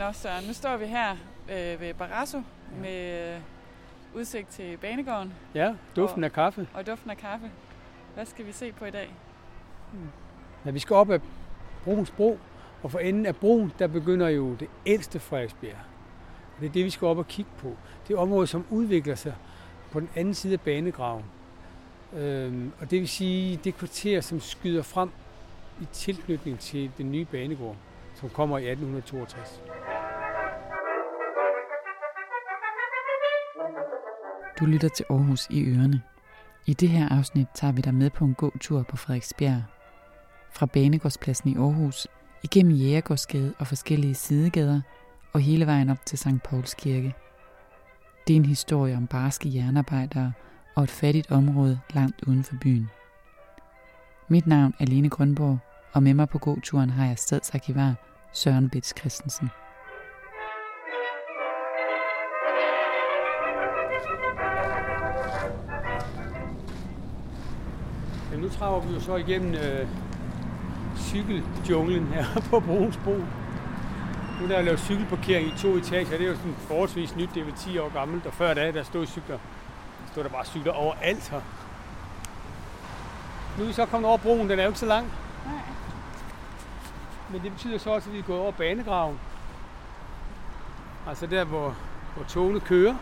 Nå, så nu står vi her øh, ved Barasso ja. med øh, udsigt til banegården. Ja, duften og, af kaffe. Og duften af kaffe. Hvad skal vi se på i dag? Hmm. Ja, vi skal op ad Bruns Bro, og for enden af broen, der begynder jo det ældste Frederiksbjerg. Det er det, vi skal op og kigge på. Det er området, som udvikler sig på den anden side af banegraven. Øhm, og det vil sige, det kvarter, som skyder frem i tilknytning til den nye banegård, som kommer i 1862. Du lytter til Aarhus i ørerne. I det her afsnit tager vi dig med på en gåtur på Frederiksbjerg. Fra Banegårdspladsen i Aarhus, igennem Jægergårdsgade og forskellige sidegader, og hele vejen op til St. Pauls Kirke. Det er en historie om barske jernarbejdere og et fattigt område langt uden for byen. Mit navn er Lene Grønborg, og med mig på gåturen har jeg stadsarkivar Søren Bits Christensen. Traver vi jo så igennem øh, cykeljunglen her på Bruns Bro. Nu der er lavet cykelparkering i to etager. Det er jo sådan forholdsvis nyt. Det er vel 10 år gammelt. Og før da, der stod cykler. Der stod der bare cykler overalt her. Nu er vi så kommet over broen. Den er jo ikke så lang. Nej. Men det betyder så også, at vi er gået over banegraven. Altså der, hvor, hvor togene kører.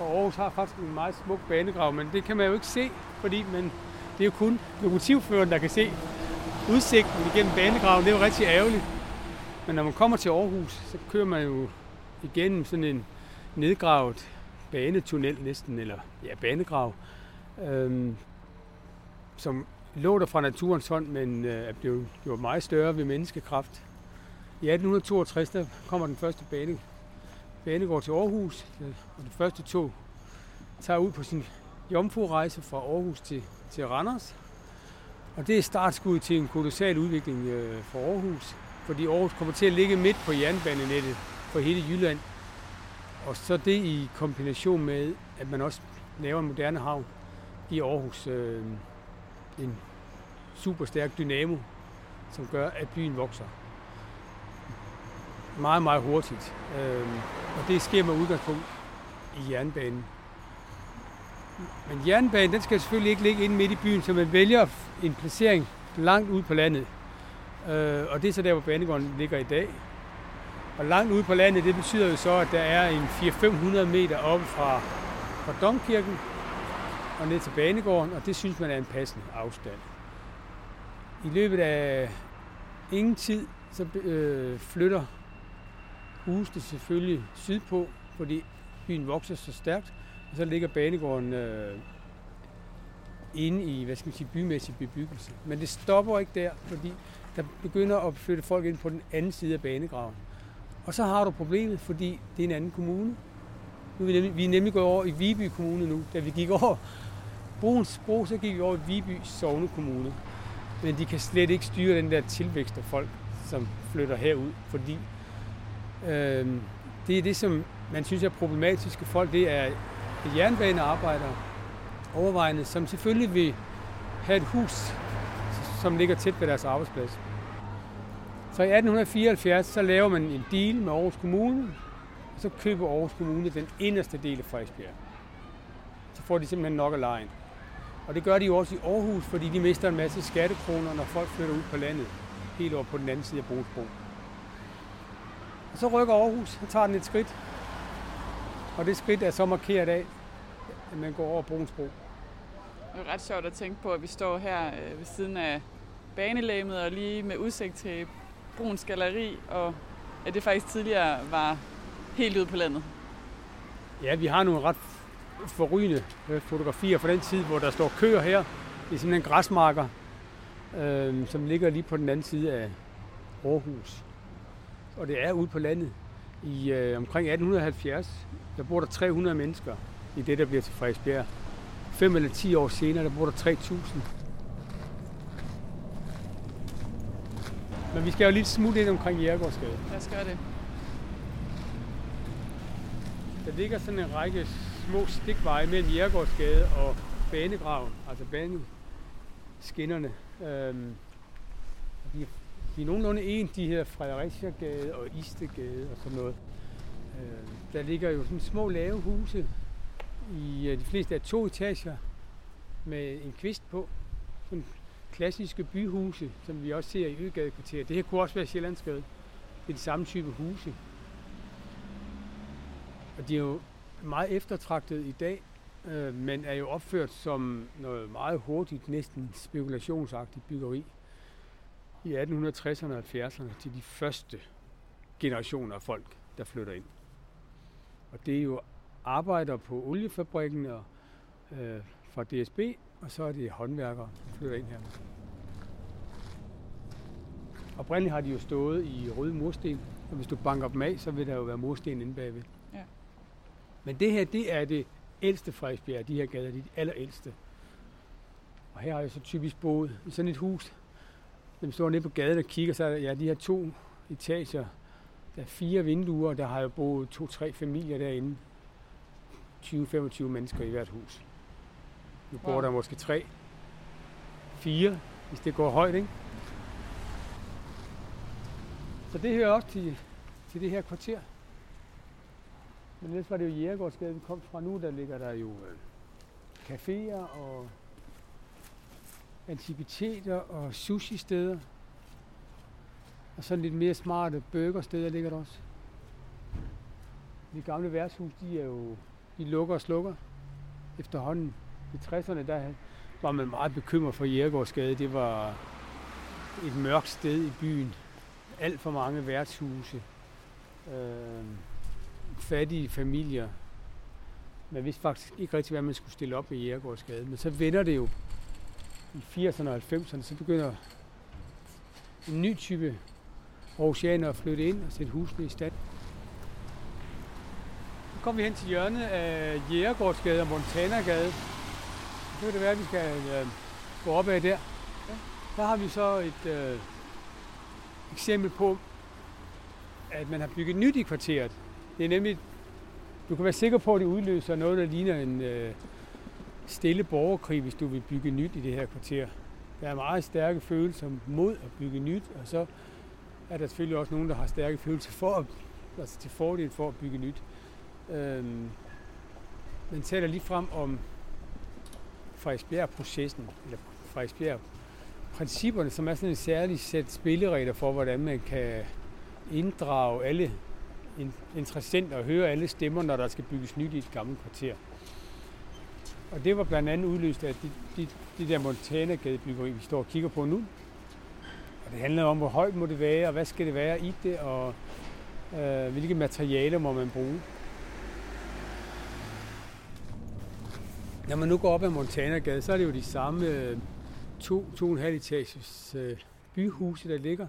Og Aarhus har faktisk en meget smuk banegrav, men det kan man jo ikke se, fordi man, det er jo kun lokomotivføreren, der kan se udsigten igennem banegraven. Det er jo rigtig ærgerligt. Men når man kommer til Aarhus, så kører man jo igennem sådan en nedgravet banetunnel næsten, eller ja, banegrav, øhm, som lå der fra naturens hånd, men øh, er blevet gjort meget større ved menneskekraft. I 1862 der kommer den første bane, banegård til Aarhus, øh, og det første tog tager ud på sin jomfru-rejse fra Aarhus til, til Randers. Og det er startskud til en kolossal udvikling øh, for Aarhus, fordi Aarhus kommer til at ligge midt på jernbanenettet for hele Jylland. Og så det i kombination med, at man også laver en moderne havn i Aarhus. Øh, en super stærk dynamo, som gør, at byen vokser meget, meget hurtigt. Øh, og det sker med udgangspunkt i jernbanen. Men jernbanen, den skal selvfølgelig ikke ligge inde midt i byen, så man vælger en placering langt ude på landet. Øh, og det er så der, hvor banegården ligger i dag. Og langt ude på landet, det betyder jo så, at der er en 400-500 meter oppe fra, fra Domkirken og ned til banegården, og det synes man er en passende afstand. I løbet af ingen tid, så øh, flytter husene selvfølgelig sydpå, fordi byen vokser så stærkt, og så ligger banegården øh, inde i, hvad skal man sige, bymæssig bebyggelse. Men det stopper ikke der, fordi der begynder at flytte folk ind på den anden side af banegraven. Og så har du problemet, fordi det er en anden kommune. Nu er vi, nemlig, vi er nemlig gået over i Viby Kommune nu. Da vi gik over Bruns Bro, så gik vi over i Viby Sovne Kommune. Men de kan slet ikke styre den der tilvækst af folk, som flytter herud, fordi øh, det er det, som man synes er problematiske folk. Det er jernbanearbejdere overvejende, som selvfølgelig vil have et hus, som ligger tæt ved deres arbejdsplads. Så i 1874 så laver man en deal med Aarhus Kommune, og så køber Aarhus Kommune den inderste del af Frederiksbjerg. Så får de simpelthen nok af lejen. Og det gør de jo også i Aarhus, fordi de mister en masse skattekroner, når folk flytter ud på landet, helt over på den anden side af Brugsbro. Så rykker Aarhus og tager den et skridt. Og det skridt er så markeret af, at man går over Brunsbro. Det er ret sjovt at tænke på, at vi står her øh, ved siden af banelæmet og lige med udsigt til Bruns Galeri, og at det faktisk tidligere var helt ude på landet. Ja, vi har nogle ret forrygende øh, fotografier fra den tid, hvor der står køer her. Det er simpelthen græsmarker, øh, som ligger lige på den anden side af Aarhus. Og det er ude på landet. I øh, omkring 1870, der bor der 300 mennesker i det, der bliver til Frederiksbjerg. Fem eller ti år senere, der bor der 3.000. Men vi skal jo lige smutte ind omkring Jærgårdsgade. Lad os gøre det. Der ligger sådan en række små stikveje mellem Jærgårdsgade og banegraven, altså baneskinnerne. Øhm, de er de er nogenlunde en, de her Fredericia-gade og Istegade og sådan noget. Øh, der ligger jo sådan små lave huse. I øh, de fleste er to etager med en kvist på. Sådan klassiske byhuse, som vi også ser i Øgadekvarteret. Det her kunne også være Sjællandsgade. Det er de samme type huse. Og de er jo meget eftertragtet i dag, øh, men er jo opført som noget meget hurtigt, næsten spekulationsagtigt byggeri i 1860'erne og 70'erne til de første generationer af folk, der flytter ind. Og det er jo arbejder på oliefabrikken og, øh, fra DSB, og så er det håndværkere, der flytter ind her. Oprindeligt har de jo stået i røde mursten, og hvis du banker dem af, så vil der jo være mursten inde bagved. Ja. Men det her, det er det ældste Frederiksbjerg, de her gader, de er de allerældste. Og her har jeg så typisk boet i sådan et hus. Når man står nede på gaden og kigger, så er der ja, de her to etager. Der er fire vinduer, der har jo boet to-tre familier derinde. 20-25 mennesker i hvert hus. Nu bor Wow. der måske tre, fire, hvis det går højt, ikke? Så det hører også til, til det her kvarter. Men ellers var det jo Jægergårdsgade, vi kom fra nu. Der ligger der jo øh, caféer og antikviteter og sushi-steder. Og sådan lidt mere smarte burgersteder ligger der også. De gamle værtshus, de er jo, de lukker og slukker efterhånden. I 60'erne, der var man meget bekymret for Jægergårdsgade. Det var et mørkt sted i byen. Alt for mange værtshuse. Øh, fattige familier. Man vidste faktisk ikke rigtig, hvad man skulle stille op i Jægergårdsgade. Men så vender det jo i 80'erne og 90'erne. Så begynder en ny type Aarhusianer at flytte ind og sætte husene i stand. Nu kommer vi hen til hjørnet af Jægergårdsgade og Montanagade. Så kan det være, at vi skal øh, gå op ad der. Der har vi så et øh, eksempel på, at man har bygget nyt i kvarteret. Det er nemlig, du kan være sikker på, at det udløser noget, der ligner en øh, stille borgerkrig, hvis du vil bygge nyt i det her kvarter. Der er meget stærke følelser mod at bygge nyt, og så er der selvfølgelig også nogen, der har stærke følelser for at, altså til fordel for at bygge nyt. Øhm, man taler lige frem om Frederiksbjerg-processen, eller Frederiksbjerg-principperne, som er sådan en særlig sæt spilleregler for, hvordan man kan inddrage alle interessenter og høre alle stemmer, når der skal bygges nyt i et gammelt kvarter. Og det var blandt andet udløst af de, de, de der Montana-gadebyggeri, vi står og kigger på nu. Og det handler om, hvor højt må det være, og hvad skal det være i det, og øh, hvilke materialer må man bruge. Når man nu går op ad Montanagade, så er det jo de samme øh, to, to og en halv etages øh, byhuse, der ligger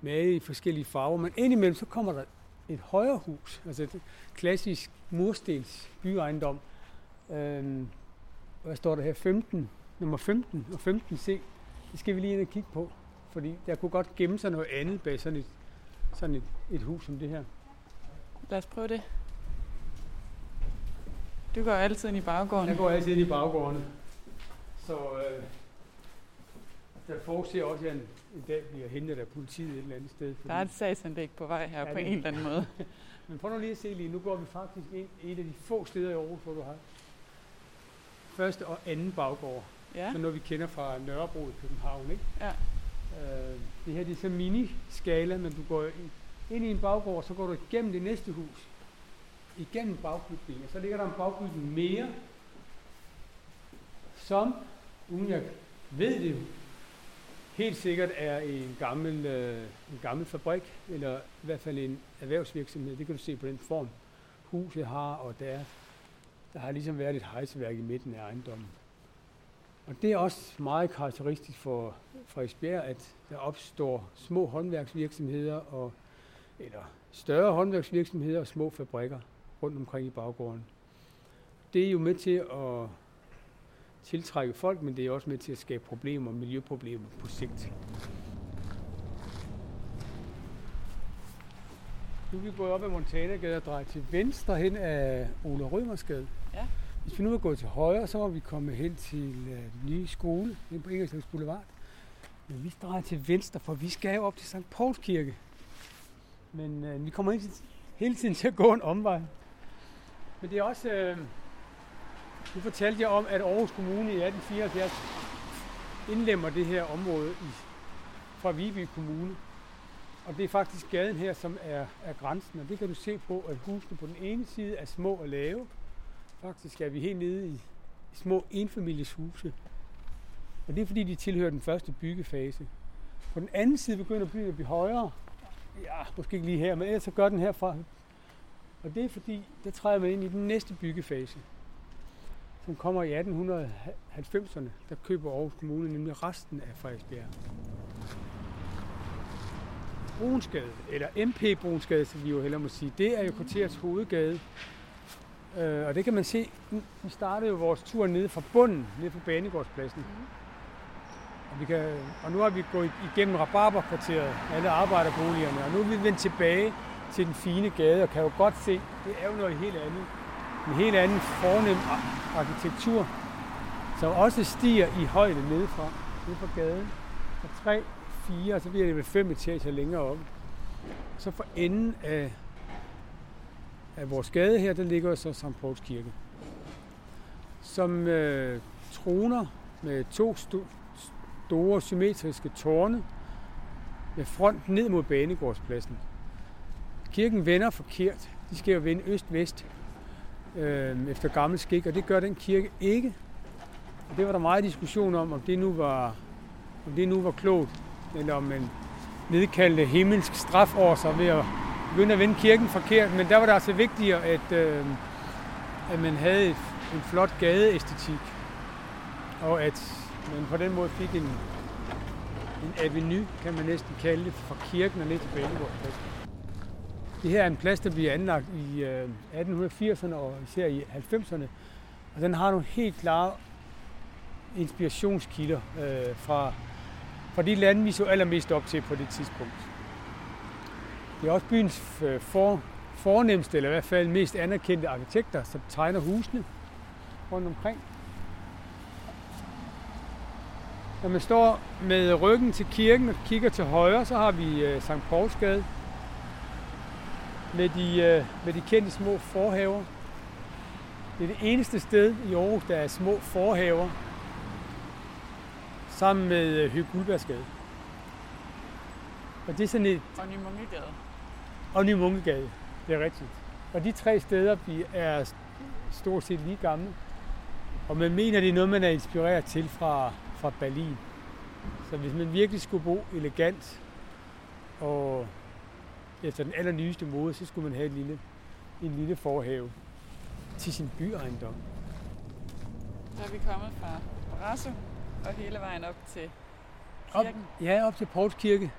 med i forskellige farver. Men indimellem så kommer der et højere hus, altså et klassisk murstens byejendom. Øhm, hvad står der her? 15, nummer 15 og 15C. Det skal vi lige ind og kigge på, fordi der kunne godt gemme sig noget andet bag sådan et, sådan et, et hus som det her. Lad os prøve det. Du går altid ind i baggården. Jeg går altid ind i baggårdene. Så øh, der forudser også, at jeg en, dag bliver hentet af politiet et eller andet sted. Der er et sagsanlæg på vej her Ja, på det- en eller anden måde. Men prøv nu lige at se lige, nu går vi faktisk ind et af de få steder i Aarhus, hvor du har første og anden baggård. Ja, Så noget vi kender fra Nørrebro i København, ikke? Ja. Øh, det her det er så mini-skala, men du går ind, ind i en baggård, så går du igennem det næste hus. Igennem bagbygningen, og så ligger der en bagbygning mere, som, uden jeg ved det, helt sikkert er en gammel, øh, en gammel fabrik, eller i hvert fald en erhvervsvirksomhed. Det kan du se på den form, huset har, og der, er- der har ligesom været et hejseværk i midten af ejendommen. Og det er også meget karakteristisk for Frederiksberg, at der opstår små håndværksvirksomheder, og, eller større håndværksvirksomheder og små fabrikker rundt omkring i baggården. Det er jo med til at tiltrække folk, men det er også med til at skabe problemer, miljøproblemer på sigt. Nu er vi gået op ad Montanagade og drejet til venstre hen af Ole Rømersgade. Ja. Hvis vi nu var gået til højre, så var vi kommet hen til øh, nye skole hen på Ingerslev Boulevard. Men vi drejer til venstre, for vi skal jo op til St. Pauls Kirke. Men øh, vi kommer ikke hele tiden til at gå en omvej. Men det er også... Øh, nu fortalte jeg om, at Aarhus Kommune i 1874 indlemmer det her område i, fra Viby Kommune. Og det er faktisk gaden her, som er, er grænsen. Og det kan du se på, at husene på den ene side er små og lave. Faktisk er vi helt nede i, små enfamilieshuse. Og det er fordi, de tilhører den første byggefase. På den anden side begynder byen at blive højere. Ja, måske ikke lige her, men ellers så gør den herfra. Og det er fordi, der træder man ind i den næste byggefase, som kommer i 1890'erne. Der køber Aarhus Kommune nemlig resten af Frederiksbjerg. Brunsgade, eller MP Brunsgade, som vi jo hellere må sige, det er jo kvarterets hovedgade. Øh, og det kan man se, vi startede jo vores tur nede fra bunden, nede på Banegårdspladsen. Mm. Og, vi kan, og nu har vi gået igennem Rabarberkvarteret, alle arbejderboligerne, og nu er vi vendt tilbage til den fine gade, og kan jo godt se, det er jo noget helt andet. En helt anden fornem arkitektur, som også stiger i højde nedefra, nede fra gaden. Og tre, fire, og så bliver det ved fem etager længere op. Så for enden af, af vores gade her, der ligger så St. Pauls Kirke, som øh, troner med to store symmetriske tårne med front ned mod Banegårdspladsen. Kirken vender forkert. De skal jo vende øst-vest øh, efter gammel skik, og det gør den kirke ikke. Og det var der meget diskussion om, om det nu var, om det nu var klogt, eller om man nedkaldte himmelsk straf over sig ved at begynde at vende kirken forkert. Men der var det altså vigtigere, at, øh, at man havde en flot gadeæstetik, og at man på den måde fik en, en avenue, kan man næsten kalde det, fra kirken og ned til Banegårdspladsen. Det her er en plads, der bliver anlagt i øh, 1880'erne og især i 90'erne. Og den har nogle helt klare inspirationskilder øh, fra, fra de lande, vi så allermest op til på det tidspunkt. Det er også byens øh, for, fornemmeste, eller i hvert fald mest anerkendte arkitekter, som tegner husene rundt omkring. Når man står med ryggen til kirken og kigger til højre, så har vi øh, St. Paulsgade med de, øh, med de kendte små forhaver. Det er det eneste sted i Aarhus, der er små forhaver, sammen med øh, Høg Guldbergsgade. Og det er sådan et... Og Nymungegade. Og Nymungegade, det er rigtigt. Og de tre steder er stort set lige gamle. Og man mener, det er noget, man er inspireret til fra fra Berlin. Så hvis man virkelig skulle bo elegant og efter den allernyeste mode, så skulle man have en lille, en lille forhave til sin byejendom. Så er vi kommet fra Brasso og hele vejen op til kirken. Op, ja, op til Pauls Kirke.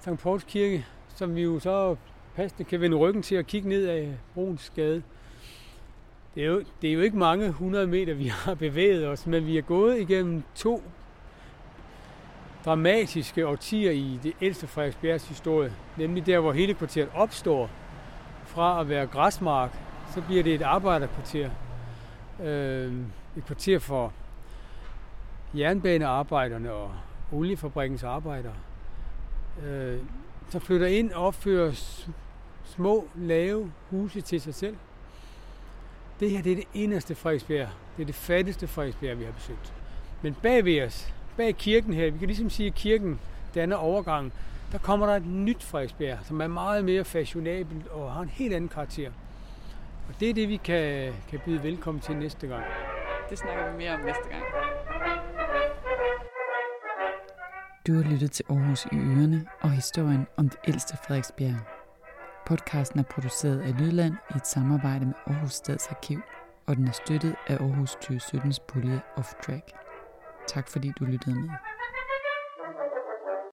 St. Pauls Kirke, som vi jo så passende kan vende ryggen til at kigge ned af Bruns Gade. Det er, jo, det er jo ikke mange hundrede meter, vi har bevæget os, men vi er gået igennem to dramatiske årtier i det ældste Frederiksbjergs historie, nemlig der, hvor hele kvarteret opstår. Fra at være græsmark, så bliver det et arbejderkvarter. Øh, et kvarter for jernbanearbejderne og oliefabrikkens arbejdere. Øh, så flytter ind og opfører små, lave huse til sig selv. Det her det er det eneste Frederiksbjerg. Det er det fattigste Frederiksbjerg, vi har besøgt. Men bag ved os, bag kirken her, vi kan ligesom sige, at kirken danner overgang, der kommer der et nyt Frederiksbjerg, som er meget mere fashionabelt og har en helt anden karakter. Og det er det, vi kan, kan byde velkommen til næste gang. Det snakker vi mere om næste gang. Du har lyttet til Aarhus i Ørene og historien om det ældste Frederiksbjerg. Podcasten er produceret af Lydland i et samarbejde med Aarhus Stadsarkiv, og den er støttet af Aarhus 2017's pulje Off Track. Tak fordi du lyttede med.